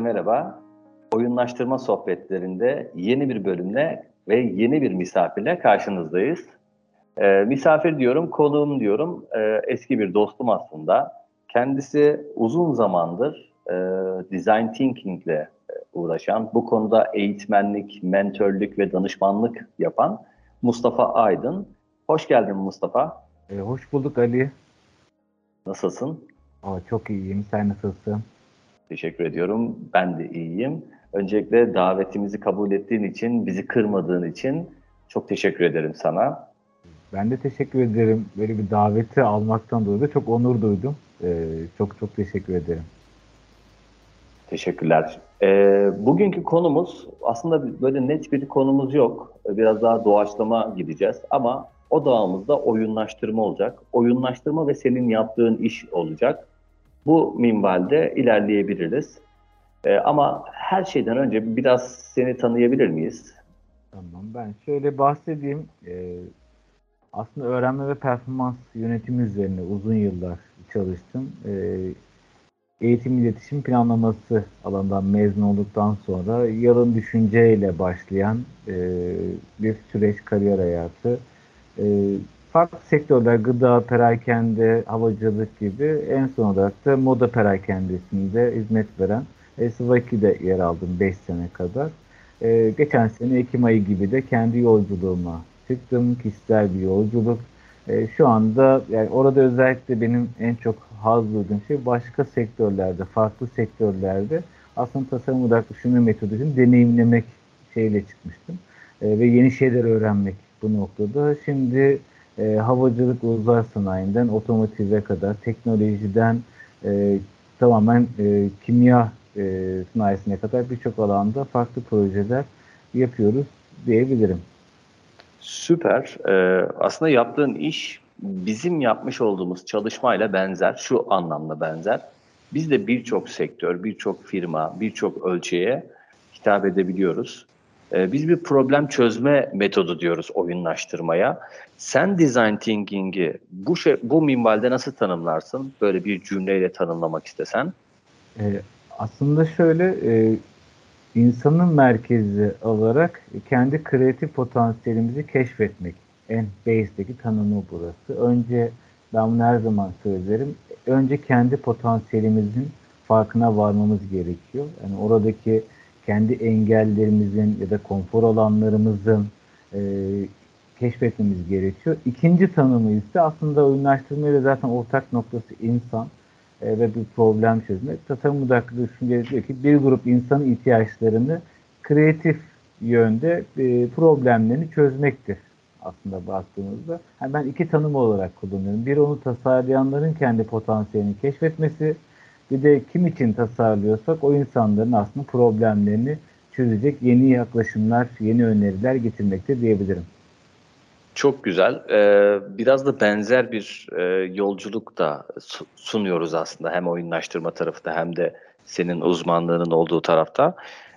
Merhaba. Oyunlaştırma sohbetlerinde yeni bir bölümle ve yeni bir misafirle karşınızdayız. Ee, misafir diyorum, konuğum diyorum. Ee, eski bir dostum aslında. Kendisi uzun zamandır e, design thinking ile uğraşan, bu konuda eğitmenlik, mentörlük ve danışmanlık yapan Mustafa Aydın. Hoş geldin Mustafa. E, hoş bulduk Ali. Nasılsın? Aa, çok iyiyim. Sen nasılsın? Teşekkür ediyorum. Ben de iyiyim. Öncelikle davetimizi kabul ettiğin için, bizi kırmadığın için çok teşekkür ederim sana. Ben de teşekkür ederim. Böyle bir daveti almaktan dolayı da çok onur duydum. Ee, çok çok teşekkür ederim. Teşekkürler. Ee, bugünkü konumuz aslında böyle net bir konumuz yok. Biraz daha doğaçlama gideceğiz ama o dağımızda oyunlaştırma olacak. Oyunlaştırma ve senin yaptığın iş olacak. Bu minvalde ilerleyebiliriz. Ee, ama her şeyden önce biraz seni tanıyabilir miyiz? Tamam ben şöyle bahsedeyim. Ee, aslında öğrenme ve performans yönetimi üzerine uzun yıllar çalıştım. Ee, eğitim iletişim planlaması alanından mezun olduktan sonra yalın düşünceyle başlayan e, bir süreç kariyer hayatı. E, farklı sektörler, gıda, perakende, havacılık gibi en son olarak da moda perakendesinde hizmet veren e, Svaki'de yer aldım 5 sene kadar. E, geçen sene Ekim ayı gibi de kendi yolculuğuma çıktım. Kişisel bir yolculuk. E, şu anda yani orada özellikle benim en çok haz duyduğum şey başka sektörlerde, farklı sektörlerde aslında tasarım odaklı düşünme metodunu deneyimlemek şeyle çıkmıştım. E, ve yeni şeyler öğrenmek bu noktada. Şimdi e, havacılık uzay sanayinden otomotive kadar teknolojiden e, tamamen e, kimya e, sanayisine kadar birçok alanda farklı projeler yapıyoruz diyebilirim. Süper. Ee, aslında yaptığın iş bizim yapmış olduğumuz çalışmayla benzer, şu anlamda benzer. Biz de birçok sektör, birçok firma, birçok ölçeğe hitap edebiliyoruz. Ee, biz bir problem çözme metodu diyoruz oyunlaştırmaya. Sen design thinking'i bu şey, bu minvalde nasıl tanımlarsın? Böyle bir cümleyle tanımlamak istesen. Ee, aslında şöyle e, insanın merkezi olarak kendi kreatif potansiyelimizi keşfetmek. En base'deki tanımı burası. Önce ben bunu her zaman söylerim. Önce kendi potansiyelimizin farkına varmamız gerekiyor. Yani oradaki kendi engellerimizin ya da konfor alanlarımızın e, keşfetmemiz gerekiyor. İkinci tanımı ise aslında oyunlaştırmayla zaten ortak noktası insan e, ve bir problem çözme. Tasarım odaklı düşünce diyor ki bir grup insanın ihtiyaçlarını kreatif yönde e, problemlerini çözmektir aslında baktığımızda. Yani ben iki tanım olarak kullanıyorum. Bir onu tasarlayanların kendi potansiyelini keşfetmesi, bir de kim için tasarlıyorsak o insanların aslında problemlerini çözecek yeni yaklaşımlar, yeni öneriler getirmekte diyebilirim. Çok güzel. Ee, biraz da benzer bir e, yolculuk da sunuyoruz aslında hem oyunlaştırma tarafında hem de senin uzmanlığının olduğu tarafta.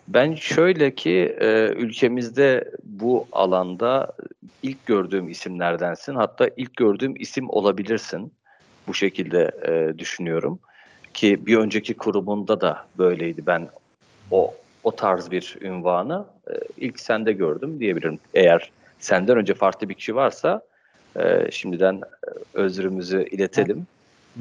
Ben şöyle ki e, ülkemizde bu alanda ilk gördüğüm isimlerdensin. Hatta ilk gördüğüm isim olabilirsin. Bu şekilde e, düşünüyorum. Ki bir önceki kurumunda da böyleydi. Ben o o tarz bir ünvanı e, ilk sende gördüm diyebilirim. Eğer senden önce farklı bir kişi varsa e, şimdiden e, özrümüzü iletelim.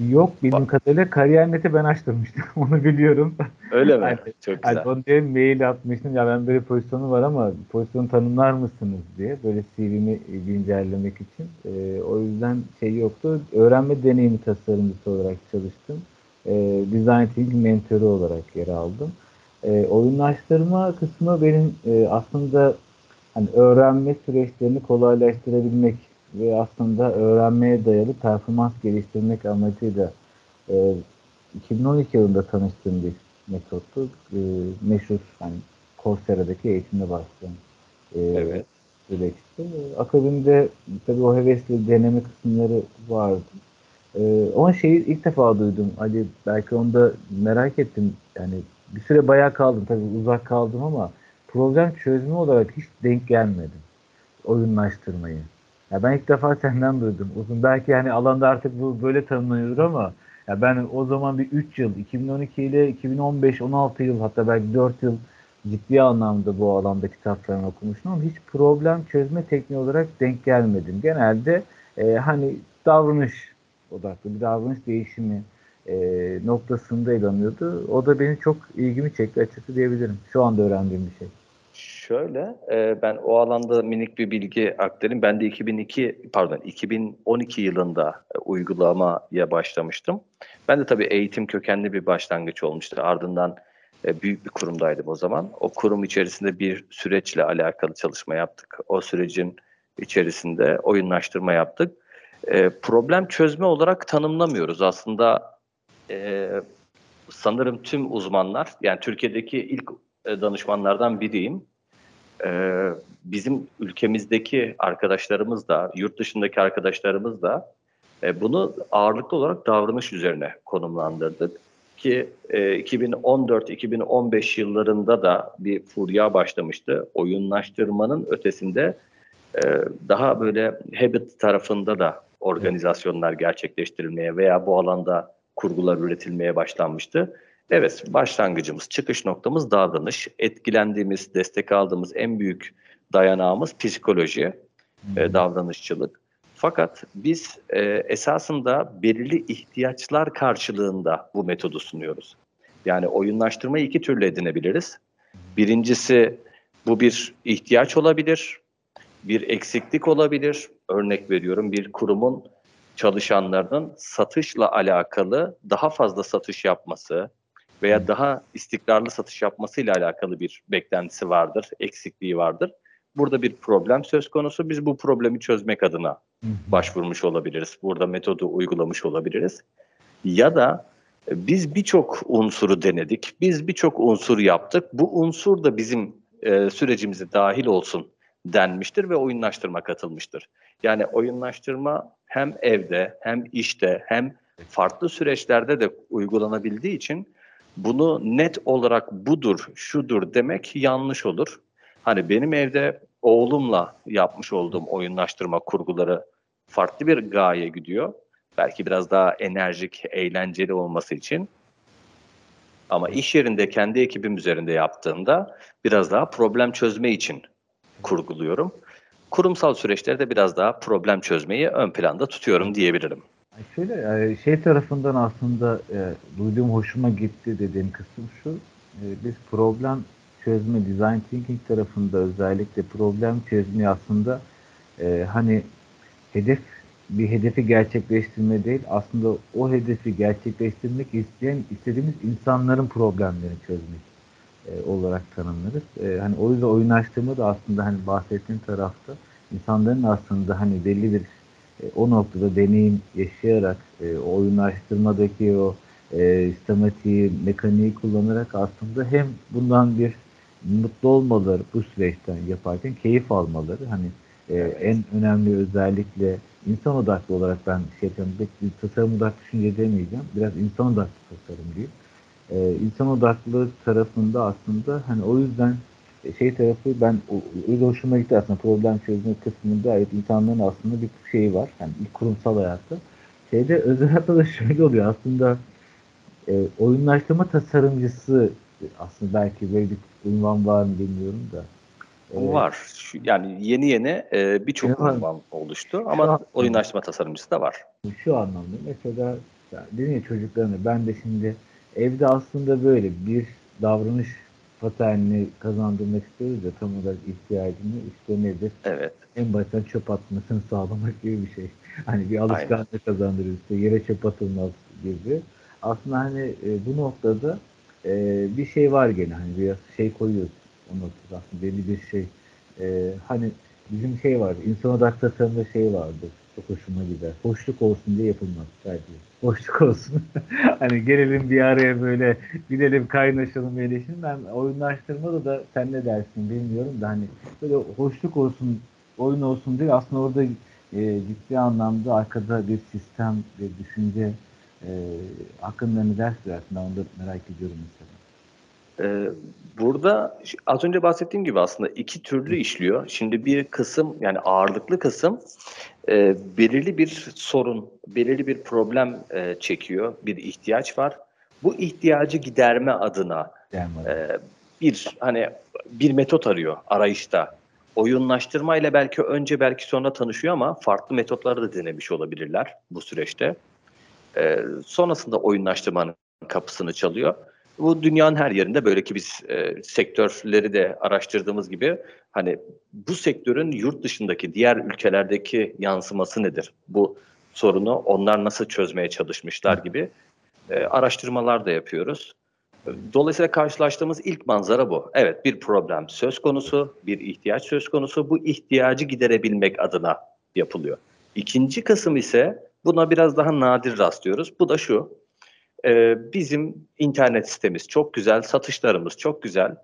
Yok bildiğim kadarıyla kariyer neti ben açtırmıştım. Onu biliyorum. Öyle mi? Çok güzel. Yani diye mail atmıştım. Ya ben böyle pozisyonu var ama pozisyonu tanımlar mısınız diye. Böyle CV'mi güncellemek için. E, o yüzden şey yoktu. Öğrenme deneyimi tasarımcısı olarak çalıştım. E, design thinking mentörü olarak yer aldım. E, oyunlaştırma kısmı benim e, aslında hani öğrenme süreçlerini kolaylaştırabilmek ve aslında öğrenmeye dayalı performans geliştirmek amacıyla e, 2012 yılında tanıştığım bir metottu. E, meşhur hani Coursera'daki eğitimde başlayan e, evet. süreçti. Akabinde tabii o hevesli deneme kısımları vardı. E, ama şeyi ilk defa duydum. Ali belki onu da merak ettim. Yani bir süre bayağı kaldım. Tabii uzak kaldım ama problem çözümü olarak hiç denk gelmedim. Oyunlaştırmayı. Ya ben ilk defa senden duydum. Uzun belki yani alanda artık bu böyle tanımlanıyor ama Ya ben o zaman bir 3 yıl, 2012 ile 2015, 16 yıl hatta belki 4 yıl ciddi anlamda bu alanda kitaplarını okumuştum ama hiç problem çözme tekniği olarak denk gelmedim. Genelde e, hani davranış odaklı bir davranış değişimi e, noktasında ele alınıyordu. O da beni çok ilgimi çekti açıkçası diyebilirim. Şu anda öğrendiğim bir şey. Şöyle, e, ben o alanda minik bir bilgi aktarayım. Ben de 2002, pardon 2012 yılında e, uygulamaya başlamıştım. Ben de tabii eğitim kökenli bir başlangıç olmuştu. Ardından e, büyük bir kurumdaydım o zaman. O kurum içerisinde bir süreçle alakalı çalışma yaptık. O sürecin içerisinde oyunlaştırma yaptık. E, problem çözme olarak tanımlamıyoruz. Aslında e, sanırım tüm uzmanlar, yani Türkiye'deki ilk e, danışmanlardan biriyim. E, bizim ülkemizdeki arkadaşlarımız da, yurt dışındaki arkadaşlarımız da e, bunu ağırlıklı olarak davranış üzerine konumlandırdık ki e, 2014-2015 yıllarında da bir furya başlamıştı. Oyunlaştırmanın ötesinde e, daha böyle habit tarafında da organizasyonlar gerçekleştirilmeye veya bu alanda kurgular üretilmeye başlanmıştı. Evet, başlangıcımız, çıkış noktamız davranış. Etkilendiğimiz, destek aldığımız en büyük dayanağımız psikoloji, e, davranışçılık. Fakat biz e, esasında belirli ihtiyaçlar karşılığında bu metodu sunuyoruz. Yani oyunlaştırmayı iki türlü edinebiliriz. Birincisi bu bir ihtiyaç olabilir, bir eksiklik olabilir. Örnek veriyorum bir kurumun çalışanlarının satışla alakalı daha fazla satış yapması veya daha istikrarlı satış yapmasıyla alakalı bir beklentisi vardır, eksikliği vardır. Burada bir problem söz konusu. Biz bu problemi çözmek adına başvurmuş olabiliriz. Burada metodu uygulamış olabiliriz. Ya da e, biz birçok unsuru denedik. Biz birçok unsur yaptık. Bu unsur da bizim e, sürecimize dahil olsun denmiştir ve oyunlaştırma katılmıştır. Yani oyunlaştırma hem evde hem işte hem farklı süreçlerde de uygulanabildiği için bunu net olarak budur, şudur demek yanlış olur. Hani benim evde oğlumla yapmış olduğum oyunlaştırma kurguları farklı bir gaye gidiyor. Belki biraz daha enerjik, eğlenceli olması için. Ama iş yerinde kendi ekibim üzerinde yaptığımda biraz daha problem çözme için kurguluyorum. Kurumsal süreçlerde biraz daha problem çözmeyi ön planda tutuyorum diyebilirim. Şöyle şey tarafından aslında e, duyduğum hoşuma gitti dediğim kısım şu. E, biz problem çözme, design thinking tarafında özellikle problem çözmeyi aslında e, hani hedef bir hedefi gerçekleştirme değil, aslında o hedefi gerçekleştirmek isteyen istediğimiz insanların problemlerini çözmek e, olarak tanımlarız. E, hani o yüzden oyunlaştırma da aslında hani bahsettiğim tarafta insanların aslında hani belli bir e, o noktada deneyim yaşayarak e, o oyunlaştırmadaki o e, sistematiği, mekaniği kullanarak aslında hem bundan bir mutlu olmaları bu süreçten yaparken keyif almaları hani e, en önemli özellikle insan odaklı olarak ben şey. Bir tasarım odaklı düşünce demeyeceğim. Biraz insan odaklı tasarım diyeyim. E, insan odaklı tarafında aslında hani o yüzden şey tarafı ben öyle hoşuma gitti aslında problem çözme kısmında gayet insanların aslında bir şeyi var. Yani ilk kurumsal hayatta. Şeyde özel hayatta da şöyle oluyor aslında e, oyunlaştırma tasarımcısı aslında belki böyle bir ünvan var mı bilmiyorum da. E, var. Şu, yani yeni yeni e, birçok ünvan oluştu ama şu oyunlaştırma tasarımcısı da var. Şu anlamda mesela yani dedin ya çocuklarını ben de şimdi evde aslında böyle bir davranış paternini kazandırmak istiyoruz ya tam olarak ihtiyacını işte nedir? Evet. En baştan çöp atmasını sağlamak gibi bir şey. Hani bir alışkanlık kazandırıyoruz. İşte yere çöp atılmaz gibi. Aslında hani e, bu noktada e, bir şey var gene hani biraz şey koyuyoruz o noktada aslında belli bir şey. E, hani bizim şey var insan odaklı tasarımda şey vardır çok hoşuma gider. Hoşluk olsun diye yapılmaz sadece. Hoşluk olsun. hani gelelim bir araya böyle gidelim kaynaşalım eğleşelim. Ben oyunlaştırmada da sen ne dersin bilmiyorum da hani böyle hoşluk olsun oyun olsun diye aslında orada e, ciddi anlamda arkada bir sistem ve düşünce e, hakkında ne dersin ben onu da merak ediyorum mesela. Ee, burada az önce bahsettiğim gibi aslında iki türlü işliyor. Şimdi bir kısım yani ağırlıklı kısım e, belirli bir sorun, belirli bir problem e, çekiyor, bir ihtiyaç var. Bu ihtiyacı giderme adına e, bir hani bir metot arıyor arayışta. Oyunlaştırma ile belki önce belki sonra tanışıyor ama farklı metotları da denemiş olabilirler bu süreçte. E, sonrasında oyunlaştırmanın kapısını çalıyor. Bu dünyanın her yerinde böyle ki biz e, sektörleri de araştırdığımız gibi hani bu sektörün yurt dışındaki diğer ülkelerdeki yansıması nedir? Bu sorunu onlar nasıl çözmeye çalışmışlar gibi e, araştırmalar da yapıyoruz. Dolayısıyla karşılaştığımız ilk manzara bu. Evet bir problem söz konusu, bir ihtiyaç söz konusu. Bu ihtiyacı giderebilmek adına yapılıyor. İkinci kısım ise buna biraz daha nadir rastlıyoruz. Bu da şu. E, bizim internet sitemiz çok güzel, satışlarımız çok güzel.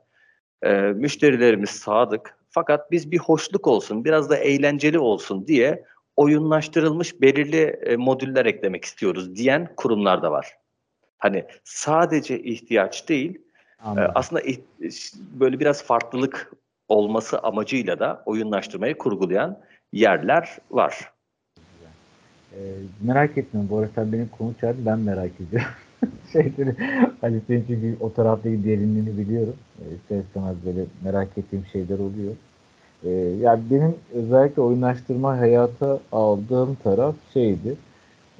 E, müşterilerimiz sadık. Fakat biz bir hoşluk olsun, biraz da eğlenceli olsun diye oyunlaştırılmış belirli e, modüller eklemek istiyoruz diyen kurumlar da var. Hani sadece ihtiyaç değil, e, aslında böyle biraz farklılık olması amacıyla da oyunlaştırmayı kurgulayan yerler var. Ee, merak etmiyorum. Bu arada benim konu çağırdı. Ben merak ediyorum. Şeyleri, hani senin çünkü o taraftaki derinliğini biliyorum. Ee, ister istemez böyle merak ettiğim şeyler oluyor. Ee, yani benim özellikle oyunlaştırma hayata aldığım taraf şeydi.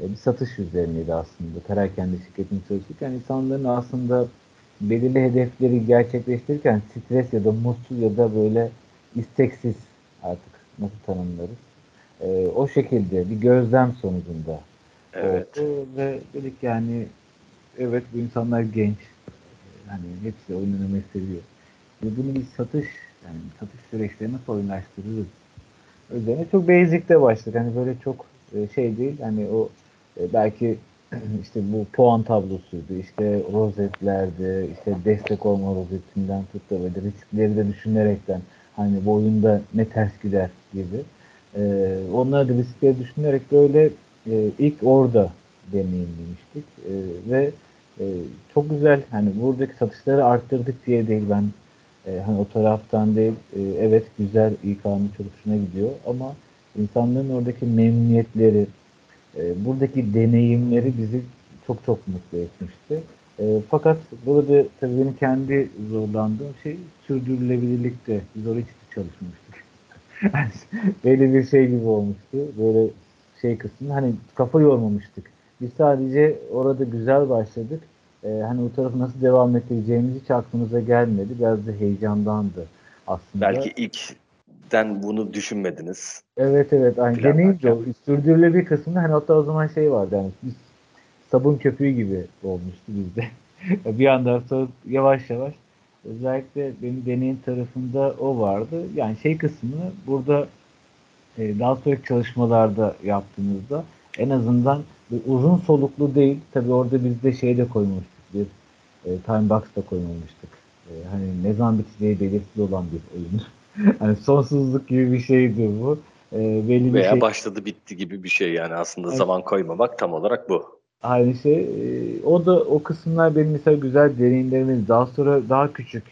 E, bir satış üzerineydi aslında. Perakende şirketini çalışırken insanların aslında belirli hedefleri gerçekleştirirken stres ya da mutsuz ya da böyle isteksiz artık nasıl tanımlarız. E, o şekilde bir gözlem sonucunda evet. oldu ve dedik yani evet bu insanlar genç. Yani hepsi oyun oynamayı seviyor. Ve bunu bir satış yani satış süreçlerini nasıl oyunlaştırırız? Üzerine çok basic'te başladık. Hani böyle çok e, şey değil. Hani o e, belki işte bu puan tablosuydu, işte rozetlerdi, işte destek olma rozetinden tut da böyle riskleri de düşünerekten hani bu oyunda ne ters gider gibi. Ee, da riskleri düşünerek böyle e, ilk orada deneyimlemiştik. E, ve e, çok güzel hani buradaki satışları arttırdık diye değil ben e, hani o taraftan değil e, evet güzel İK'nın çok gidiyor ama insanların oradaki memnuniyetleri e, buradaki deneyimleri bizi çok çok mutlu etmişti. E, fakat burada tabii benim kendi zorlandığım şey sürdürülebilirlikte. Biz oraya hiç çalışmamıştık. Böyle bir şey gibi olmuştu. Böyle şey kısmı hani kafa yormamıştık. Biz sadece orada güzel başladık. Ee, hani o tarafı nasıl devam ettireceğimiz hiç aklımıza gelmedi. Biraz da heyecandandı aslında. Belki ilkten bunu düşünmediniz. Evet evet. Aynı deneyim de sürdürülebilir kısmında hani hatta o zaman şey vardı yani biz sabun köpüğü gibi olmuştu bizde. bir anda sonra yavaş yavaş özellikle benim deneyim tarafında o vardı. Yani şey kısmını burada e, daha sonraki çalışmalarda yaptığımızda en azından uzun soluklu değil. Tabi orada biz de şey de koymamıştık. Bir e, time box da koymamıştık. E, hani ne zaman biteceği belirsiz olan bir oyun. hani sonsuzluk gibi bir şeydi bu. E, belli Veya bir şey... başladı bitti gibi bir şey yani aslında evet. zaman koymamak tam olarak bu. Aynı şey. E, o da o kısımlar benim mesela güzel deneyimlerimiz. Daha sonra daha küçük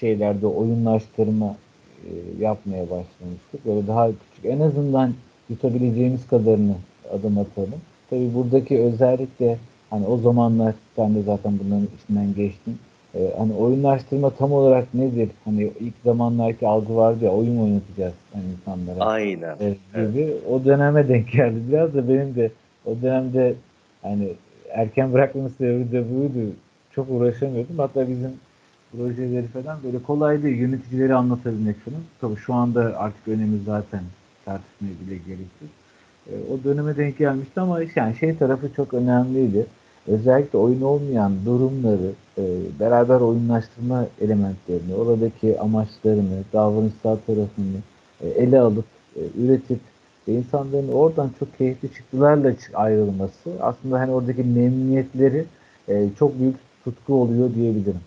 şeylerde oyunlaştırma e, yapmaya başlamıştık. Böyle daha küçük en azından tutabileceğimiz kadarını adım atalım. Tabi buradaki özellikle hani o zamanlar sen de zaten bunların içinden geçtin. Ee, hani oyunlaştırma tam olarak nedir? Hani ilk zamanlarki algı vardı ya oyun oynatacağız hani insanlara. Aynen. E, gibi. Evet. O döneme denk geldi. Biraz da benim de o dönemde hani erken bırakmamın sebebi de buydu. Çok uğraşamıyordum. Hatta bizim projeleri falan böyle kolay değil. Yöneticileri anlatabilmek falan. Tabii şu anda artık önemi zaten tartışmaya bile gereksiz. E, o döneme denk gelmişti ama yani şey tarafı çok önemliydi. Özellikle oyun olmayan durumları, e, beraber oyunlaştırma elementlerini, oradaki amaçlarını, davranışsal tarafını e, ele alıp, üretip ve insanların oradan çok keyifli çıktılarla ayrılması aslında hani oradaki memnuniyetleri çok büyük tutku oluyor diyebilirim.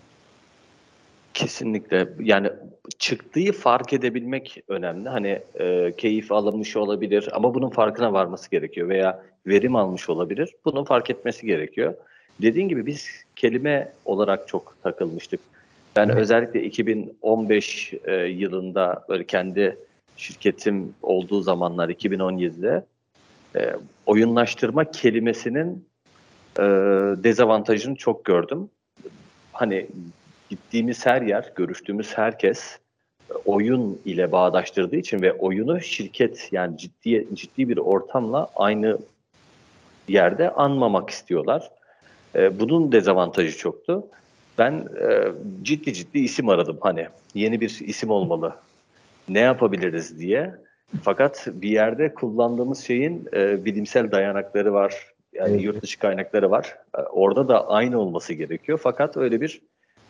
Kesinlikle. Yani çıktığı fark edebilmek önemli. Hani e, keyif alınmış olabilir ama bunun farkına varması gerekiyor veya verim almış olabilir. Bunun fark etmesi gerekiyor. Dediğin gibi biz kelime olarak çok takılmıştık. Ben özellikle 2015 e, yılında böyle kendi şirketim olduğu zamanlar 2017'de e, oyunlaştırma kelimesinin e, dezavantajını çok gördüm. Hani gittiğimiz her yer, görüştüğümüz herkes oyun ile bağdaştırdığı için ve oyunu şirket yani ciddi ciddi bir ortamla aynı yerde anmamak istiyorlar. E, bunun dezavantajı çoktu. Ben e, ciddi ciddi isim aradım hani yeni bir isim olmalı. Ne yapabiliriz diye. Fakat bir yerde kullandığımız şeyin e, bilimsel dayanakları var. Yani yurt dışı kaynakları var. E, orada da aynı olması gerekiyor. Fakat öyle bir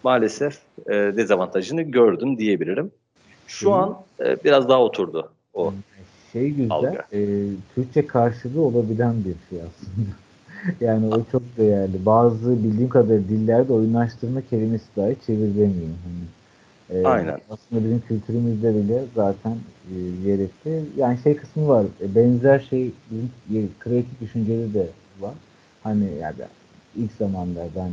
maalesef e, dezavantajını gördüm diyebilirim. Şu Hı. an e, biraz daha oturdu o şey güzel, e, Türkçe karşılığı olabilen bir şey aslında. yani o çok değerli. Bazı bildiğim kadarıyla dillerde oyunlaştırma kelimesi dahi çeviremiyor. Hani, e, Aynen. Aslında bizim kültürümüzde bile zaten e, yer etti. Yani şey kısmı var. E, benzer şey bizim kreatif düşüncede de var. Hani yani ilk zamanlar ben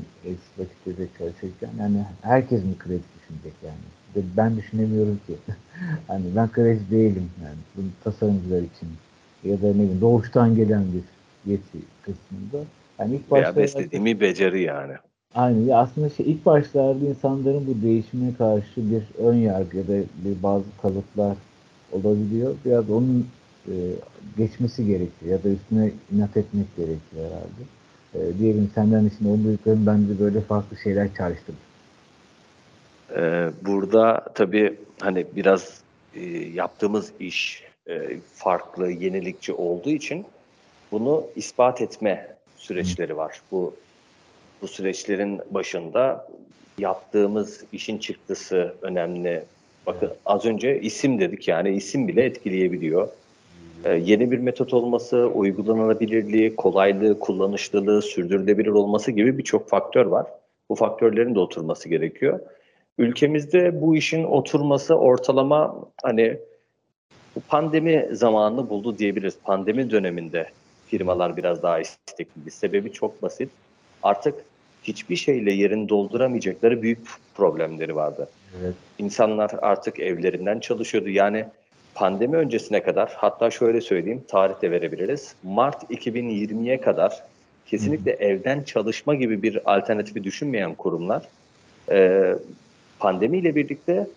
vakitte çalışırken yani herkes mi kreatif düşünecek yani? Ben düşünemiyorum ki. hani ben kreatif değilim yani. Bunu tasarımcılar için ya da ne bileyim doğuştan gelen bir yeti kısmında. Yani ilk Veya beslediğimi beceri yani. Aynen. Ya aslında şey, ilk başlarda insanların bu değişime karşı bir ön yargı ya da bir bazı kalıplar olabiliyor. Biraz onun e, geçmesi gerekiyor ya da üstüne inat etmek gerekiyor herhalde. E, diyelim senden için o duyduklarım bence böyle farklı şeyler çağrıştırdı. Ee, burada tabii hani biraz e, yaptığımız iş e, farklı, yenilikçi olduğu için bunu ispat etme süreçleri var. Bu bu süreçlerin başında yaptığımız işin çıktısı önemli. Bakın az önce isim dedik yani isim bile etkileyebiliyor. Ee, yeni bir metot olması, uygulanabilirliği, kolaylığı, kullanışlılığı, sürdürülebilir olması gibi birçok faktör var. Bu faktörlerin de oturması gerekiyor. Ülkemizde bu işin oturması ortalama hani bu pandemi zamanını buldu diyebiliriz. Pandemi döneminde firmalar biraz daha istekliydi. Sebebi çok basit. Artık hiçbir şeyle yerini dolduramayacakları büyük problemleri vardı. Evet. İnsanlar artık evlerinden çalışıyordu. Yani pandemi öncesine kadar hatta şöyle söyleyeyim tarihte verebiliriz. Mart 2020'ye kadar kesinlikle evden çalışma gibi bir alternatifi düşünmeyen kurumlar e, pandemiyle birlikte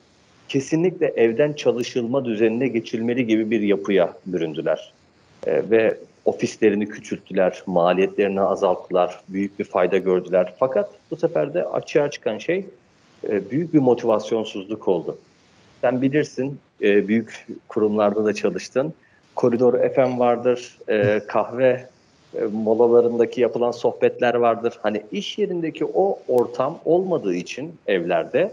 kesinlikle evden çalışılma düzenine geçilmeli gibi bir yapıya büründüler. E, ve ofislerini küçülttüler, maliyetlerini azalttılar, büyük bir fayda gördüler. Fakat bu sefer de açığa çıkan şey e, büyük bir motivasyonsuzluk oldu. Sen bilirsin, e, büyük kurumlarda da çalıştın. Koridor FM vardır, e, kahve e, molalarındaki yapılan sohbetler vardır. Hani iş yerindeki o ortam olmadığı için evlerde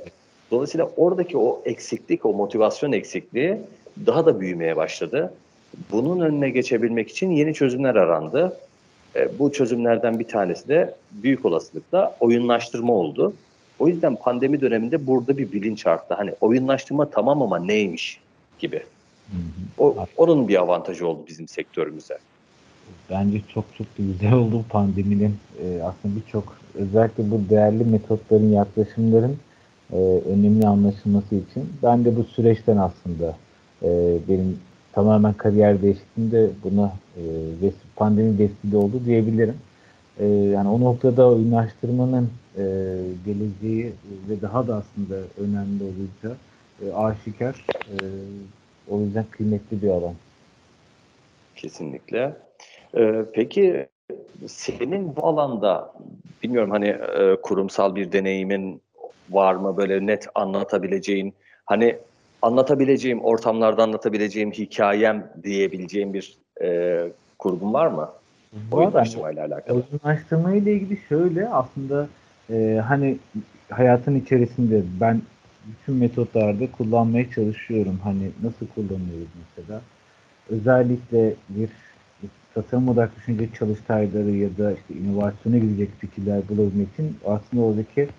dolayısıyla oradaki o eksiklik, o motivasyon eksikliği daha da büyümeye başladı. Bunun önüne geçebilmek için yeni çözümler arandı. E, bu çözümlerden bir tanesi de büyük olasılıkla oyunlaştırma oldu. O yüzden pandemi döneminde burada bir bilinç arttı. Hani oyunlaştırma tamam ama neymiş gibi. O, onun bir avantajı oldu bizim sektörümüze. Bence çok çok güzel oldu pandeminin. Ee, aslında birçok özellikle bu değerli metotların, yaklaşımların e, önemli anlaşılması için. Ben de bu süreçten aslında e, benim tamamen kariyer değişikliğinde buna e, pandemi vesile oldu diyebilirim. E, yani o noktada oyunlaştırmanın e, geleceği ve daha da aslında önemli olacağı e, aşikar. E, o yüzden kıymetli bir alan. Kesinlikle. Ee, peki senin bu alanda bilmiyorum hani e, kurumsal bir deneyimin var mı böyle net anlatabileceğin hani anlatabileceğim ortamlarda anlatabileceğim hikayem diyebileceğim bir e, kurgun var mı? Oyunlaştırma ile alakalı. Oyunlaştırma ile ilgili şöyle aslında e, hani hayatın içerisinde ben bütün metotlarda kullanmaya çalışıyorum. Hani nasıl kullanıyoruz mesela? Özellikle bir tasarım odaklı düşünce çalıştayları ya da işte inovasyona gidecek fikirler bulabilmek için aslında oradaki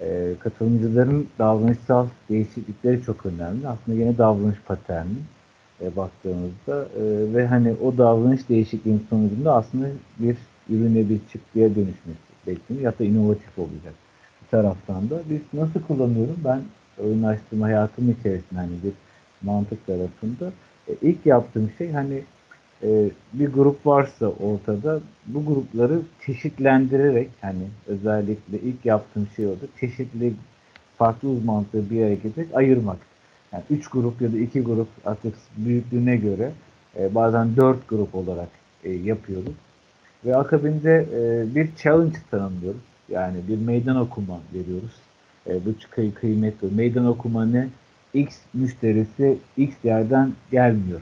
e, katılımcıların davranışsal değişiklikleri çok önemli. Aslında yine davranış paterni e, baktığımızda e, ve hani o davranış değişikliğinin sonucunda aslında bir ürüne bir çıktıya dönüşmesi bekleniyor ya da inovatif olacak. taraftan da biz nasıl kullanıyorum? Ben oyunlaştırma hayatım içerisinde hani bir mantık tarafında e, ilk yaptığım şey hani e, bir grup varsa ortada bu grupları çeşitlendirerek hani özellikle ilk yaptığım şey oldu. Çeşitli farklı uzmanlıkları bir araya getirerek ayırmak. Yani üç grup ya da iki grup artık büyüklüğüne göre e, bazen dört grup olarak e, yapıyoruz. Ve akabinde e, bir challenge tanımlıyoruz. Yani bir meydan okuma veriyoruz. E, bu kıy kıymetli. Meydan okuma ne? X müşterisi X yerden gelmiyor.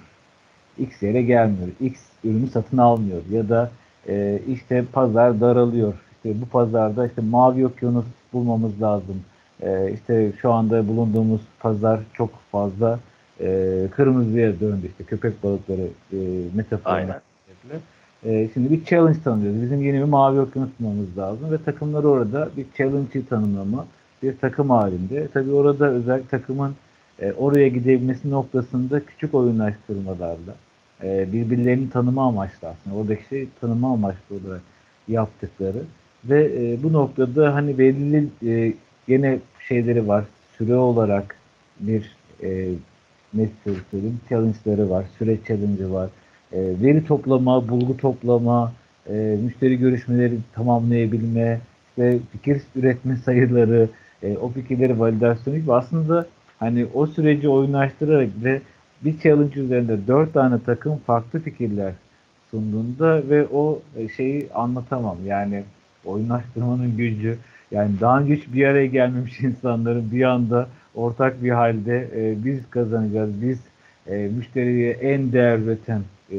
X yere gelmiyor. X ürünü satın almıyor. Ya da e, işte pazar daralıyor. İşte bu pazarda işte mavi okyanus bulmamız lazım. E, işte şu anda bulunduğumuz pazar çok fazla e, kırmızıya döndü. İşte köpek balıkları e, metaforuna. E, şimdi bir challenge tanımlıyoruz. Bizim yeni bir mavi okyanus bulmamız lazım ve takımları orada bir challenge'ı tanımlama, bir takım halinde. Tabii orada özel takımın e, oraya gidebilmesi noktasında küçük oyunlaştırmalarla e, birbirlerini tanıma amaçlı aslında. Oradaki şey tanıma amaçlı olarak yaptıkları ve e, bu noktada hani belirli e, gene şeyleri var. Süre olarak bir e, nasıl söyleyeyim challenge'ları var. Süre challenge'ı var. E, veri toplama, bulgu toplama, e, müşteri görüşmeleri tamamlayabilme, işte fikir üretme sayıları, e, o fikirleri validasyonu gibi aslında hani o süreci oyunlaştırarak ve bir challenge üzerinde dört tane takım farklı fikirler sunduğunda ve o e, şeyi anlatamam. Yani oyunlaştırmanın gücü yani daha önce hiç bir araya gelmemiş insanların bir anda ortak bir halde e, biz kazanacağız, biz e, müşteriye en değer üreten e,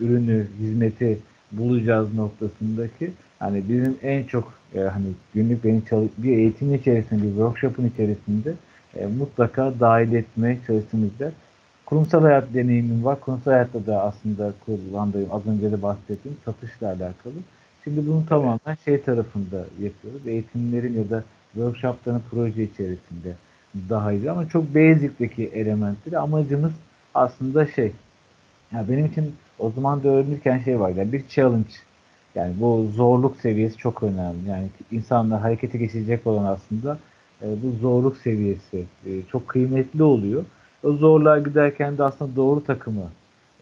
ürünü, hizmeti bulacağız noktasındaki hani bizim en çok e, hani günlük benim bir eğitim içerisinde, bir workshop'un içerisinde e, mutlaka dahil etmeye çalıştığımızda kurumsal hayat deneyimim var. Kurumsal hayatta da aslında kullandığım, az önce de bahsettiğim satışla alakalı. Şimdi bunu tamamen şey tarafında yapıyoruz. Eğitimlerin ya da workshopların proje içerisinde dahil ama çok basic'teki elementleri amacımız aslında şey ya benim için o zaman da öğrenirken şey var yani bir challenge yani bu zorluk seviyesi çok önemli. Yani insanlar harekete geçecek olan aslında e, bu zorluk seviyesi e, çok kıymetli oluyor. O zorluğa giderken de aslında doğru takımı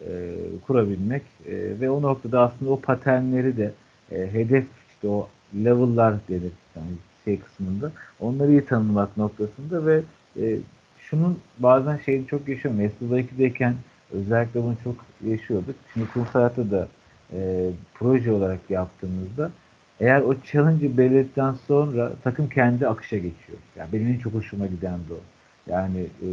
e, kurabilmek e, ve o noktada aslında o paternleri de e, hedef işte o level'lar denir yani şey kısmında onları iyi tanımlamak noktasında ve e, şunun bazen şeyini çok yaşıyorum. Mesut'da 2'deyken özellikle bunu çok yaşıyorduk. Şimdi kurumsal hayatta da e, proje olarak yaptığımızda eğer o challenge'ı belirttikten sonra takım kendi akışa geçiyor. Yani benim en çok hoşuma giden de o. Yani e,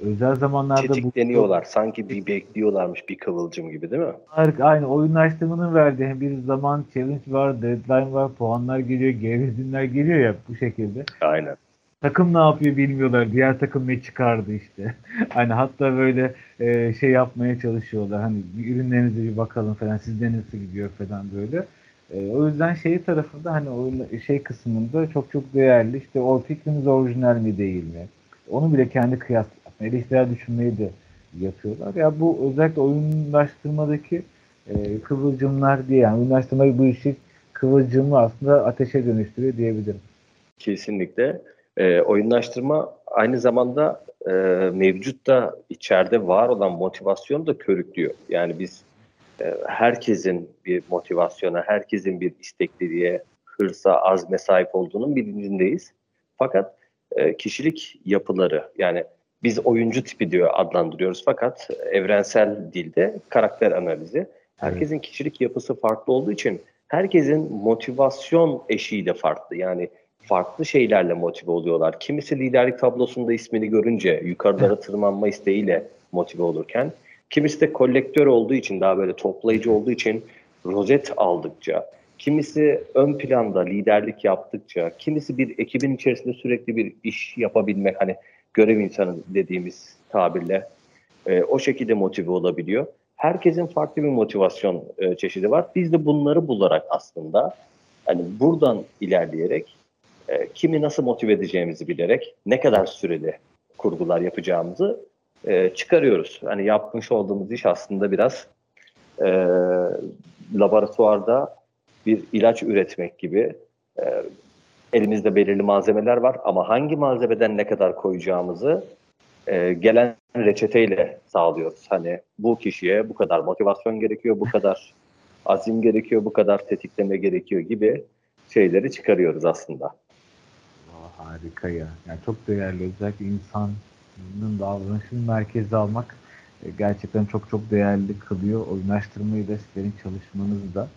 özel zamanlarda... Çetikleniyorlar. Bu, sanki bir bekliyorlarmış bir kıvılcım gibi değil mi? Aynı oyunlaştırmanın verdiği bir zaman challenge var, deadline var, puanlar geliyor, geri geliyor ya bu şekilde. Aynen. Takım ne yapıyor bilmiyorlar. Diğer takım ne çıkardı işte. hani hatta böyle e, şey yapmaya çalışıyorlar. Hani ürünlerinize bir bakalım falan. Sizde nasıl gidiyor falan böyle. E, o yüzden şey tarafında hani o şey kısmında çok çok değerli. İşte o fikriniz orijinal mi değil mi? Onu bile kendi kıyas eleştirel düşünmeyi de yapıyorlar. Ya bu özellikle oyunlaştırmadaki e, kıvılcımlar diye yani oyunlaştırma bu işi kıvılcımı aslında ateşe dönüştürüyor diyebilirim. Kesinlikle. E, oyunlaştırma aynı zamanda e, mevcut da içeride var olan motivasyonu da körüklüyor. Yani biz e, herkesin bir motivasyona, herkesin bir istekliliğe, hırsa, azme sahip olduğunun bilincindeyiz. Fakat e, kişilik yapıları yani biz oyuncu tipi diyor adlandırıyoruz fakat evrensel dilde karakter analizi. Herkesin kişilik yapısı farklı olduğu için herkesin motivasyon eşiği de farklı. Yani farklı şeylerle motive oluyorlar. Kimisi liderlik tablosunda ismini görünce yukarılara tırmanma isteğiyle motive olurken, kimisi de kolektör olduğu için daha böyle toplayıcı olduğu için rozet aldıkça, kimisi ön planda liderlik yaptıkça, kimisi bir ekibin içerisinde sürekli bir iş yapabilmek hani görev insanı dediğimiz tabirle e, o şekilde motive olabiliyor. Herkesin farklı bir motivasyon e, çeşidi var. Biz de bunları bularak aslında hani buradan ilerleyerek e, kimi nasıl motive edeceğimizi bilerek ne kadar süreli kurgular yapacağımızı e, çıkarıyoruz. Hani yapmış olduğumuz iş aslında biraz e, laboratuvarda bir ilaç üretmek gibi e, elimizde belirli malzemeler var ama hangi malzemeden ne kadar koyacağımızı e, gelen reçeteyle sağlıyoruz. Hani bu kişiye bu kadar motivasyon gerekiyor, bu kadar azim gerekiyor, bu kadar tetikleme gerekiyor gibi şeyleri çıkarıyoruz aslında. Harika ya. Yani çok değerli. Özellikle insanın davranışını merkeze almak e, gerçekten çok çok değerli kılıyor. Oyunlaştırmayı da sizlerin çalışmanız da.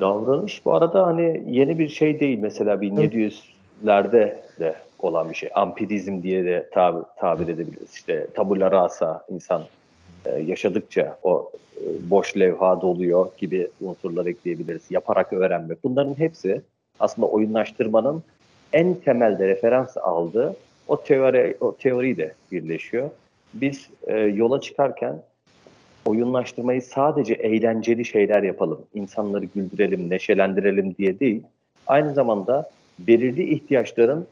Davranış bu arada hani yeni bir şey değil. Mesela 1700'lerde de olan bir şey. Ampirizm diye de tab tabir edebiliriz. İşte tabula rasa insan e, yaşadıkça o e, boş levha doluyor gibi unsurlar ekleyebiliriz. Yaparak öğrenmek. Bunların hepsi aslında oyunlaştırmanın en temelde referans aldığı o teori o teori de birleşiyor. Biz e, yola çıkarken oyunlaştırmayı sadece eğlenceli şeyler yapalım, insanları güldürelim, neşelendirelim diye değil, aynı zamanda belirli ihtiyaçların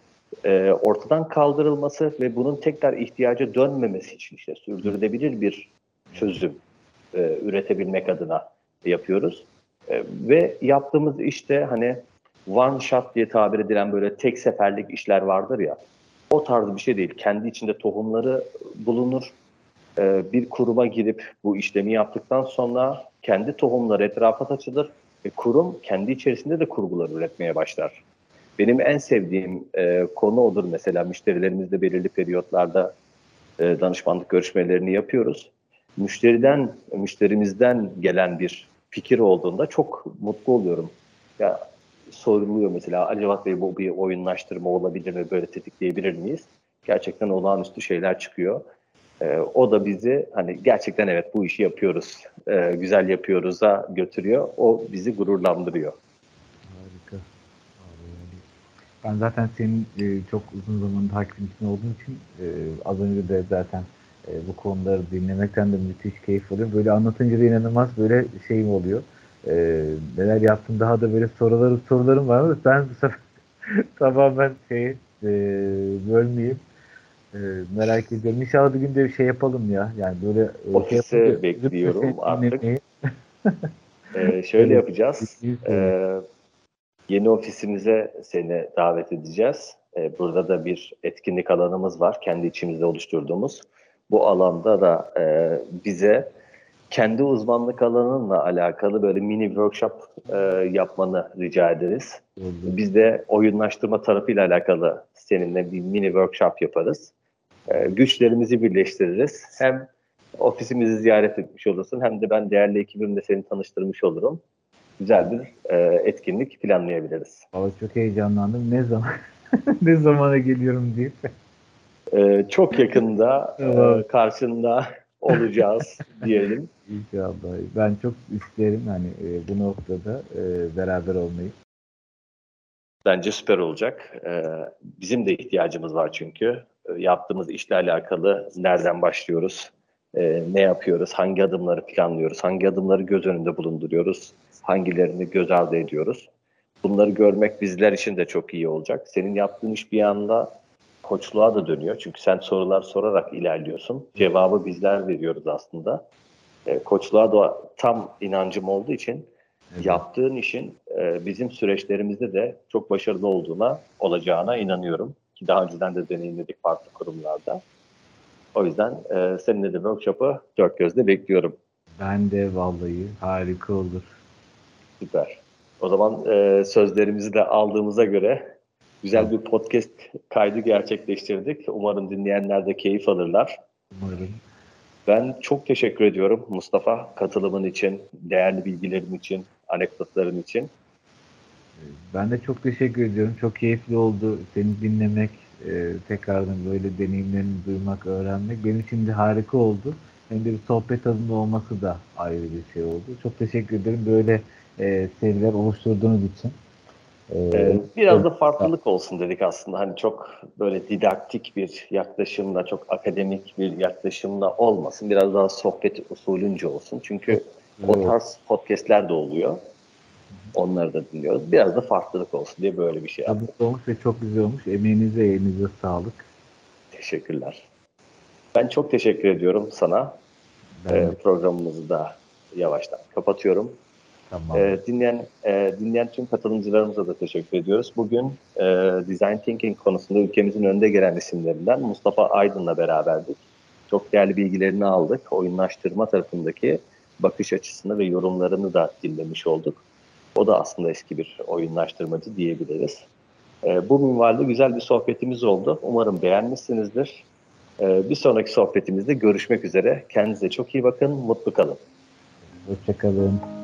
e, ortadan kaldırılması ve bunun tekrar ihtiyaca dönmemesi için işte sürdürülebilir bir çözüm e, üretebilmek adına yapıyoruz. E, ve yaptığımız işte hani one shot diye tabir edilen böyle tek seferlik işler vardır ya, o tarz bir şey değil. Kendi içinde tohumları bulunur. E, bir kuruma girip bu işlemi yaptıktan sonra kendi tohumları etrafa saçılır ve kurum kendi içerisinde de kurgular üretmeye başlar. Benim en sevdiğim e, konu odur mesela müşterilerimizle belirli periyotlarda e, danışmanlık görüşmelerini yapıyoruz. Müşteriden, müşterimizden gelen bir fikir olduğunda çok mutlu oluyorum. Ya soruluyor mesela acaba Bey bu bir oyunlaştırma olabilir mi, böyle tetikleyebilir miyiz? Gerçekten olağanüstü şeyler çıkıyor. E, o da bizi hani gerçekten evet bu işi yapıyoruz, e, güzel yapıyoruz'a götürüyor. O bizi gururlandırıyor. Harika. Ben zaten senin e, çok uzun zamandır hakimsin olduğun için e, az önce de zaten e, bu konuları dinlemekten de müthiş keyif alıyorum. Böyle anlatınca da inanılmaz böyle şeyim oluyor. E, neler yaptım daha da böyle sorularım sorularım var ama ben bu sefer tamamen şey e, bölmeyeyim. E, merak ediyorum. İnşallah bir gün de bir şey yapalım ya. Yani böyle e, Ofise şey yapınca, bekliyorum artık. Ee, şöyle yapacağız. Ee, yeni ofisimize seni davet edeceğiz. Ee, burada da bir etkinlik alanımız var. Kendi içimizde oluşturduğumuz. Bu alanda da e, bize kendi uzmanlık alanınla alakalı böyle mini workshop e, yapmanı rica ederiz. Biz de oyunlaştırma tarafıyla alakalı seninle bir mini workshop yaparız. Ee, güçlerimizi birleştiririz. Hem ofisimizi ziyaret etmiş olursun hem de ben değerli ekibimle seni tanıştırmış olurum. Güzel bir e, etkinlik planlayabiliriz. Vallahi çok heyecanlandım. Ne zaman ne zamana geliyorum diye. Ee, çok yakında e, karşında olacağız diyelim. İnşallah. Ben çok isterim hani e, bu noktada e, beraber olmayı. Bence süper olacak. Ee, bizim de ihtiyacımız var çünkü. Ee, yaptığımız işle alakalı nereden başlıyoruz, Ee, ne yapıyoruz, hangi adımları planlıyoruz, hangi adımları göz önünde bulunduruyoruz, hangilerini göz ardı ediyoruz. Bunları görmek bizler için de çok iyi olacak. Senin yaptığın iş bir anda koçluğa da dönüyor. Çünkü sen sorular sorarak ilerliyorsun. Cevabı bizler veriyoruz aslında. Ee, koçluğa da tam inancım olduğu için Evet. yaptığın işin e, bizim süreçlerimizde de çok başarılı olduğuna, olacağına inanıyorum. Ki daha önceden de deneyimledik farklı kurumlarda. O yüzden e, seninle de workshop'ı dört gözle bekliyorum. Ben de vallahi harika olur. Süper. O zaman e, sözlerimizi de aldığımıza göre güzel bir podcast kaydı gerçekleştirdik. Umarım dinleyenler de keyif alırlar. Umarım. Ben çok teşekkür ediyorum Mustafa katılımın için, değerli bilgilerin için, anekdotların için. E, Ben de çok teşekkür ediyorum. Çok keyifli oldu seni dinlemek, e, tekrardan böyle deneyimlerini duymak, öğrenmek. Benim için de harika oldu. Hem de bir sohbet tadında olması da ayrı bir şey oldu. Çok teşekkür ederim böyle e, seriler oluşturduğunuz için. E, Ee, biraz da farklılık olsun dedik aslında. Hani çok böyle didaktik bir yaklaşımla, çok akademik bir yaklaşımla olmasın. Biraz daha sohbet usulünce olsun. Çünkü o tarz podcastler de oluyor. Onları da dinliyoruz. Biraz da farklılık olsun diye böyle bir şey yaptık. Tabii olmuş ve çok güzel olmuş. Emeğinize, elinize sağlık. Teşekkürler. Ben çok teşekkür ediyorum sana. Ben Ee, programımızı da yavaştan kapatıyorum. Tamam. Ee, dinleyen e, dinleyen tüm katılımcılarımıza da teşekkür ediyoruz. Bugün e, Design Thinking konusunda ülkemizin önde gelen isimlerinden Mustafa Aydın'la beraberdik. Çok değerli bilgilerini aldık. Oyunlaştırma tarafındaki bakış açısını ve yorumlarını da dinlemiş olduk. O da aslında eski bir oyunlaştırmacı diyebiliriz. E, bu minvalde güzel bir sohbetimiz oldu. Umarım beğenmişsinizdir. E, bir sonraki sohbetimizde görüşmek üzere. Kendinize çok iyi bakın, mutlu kalın. Hoşçakalın.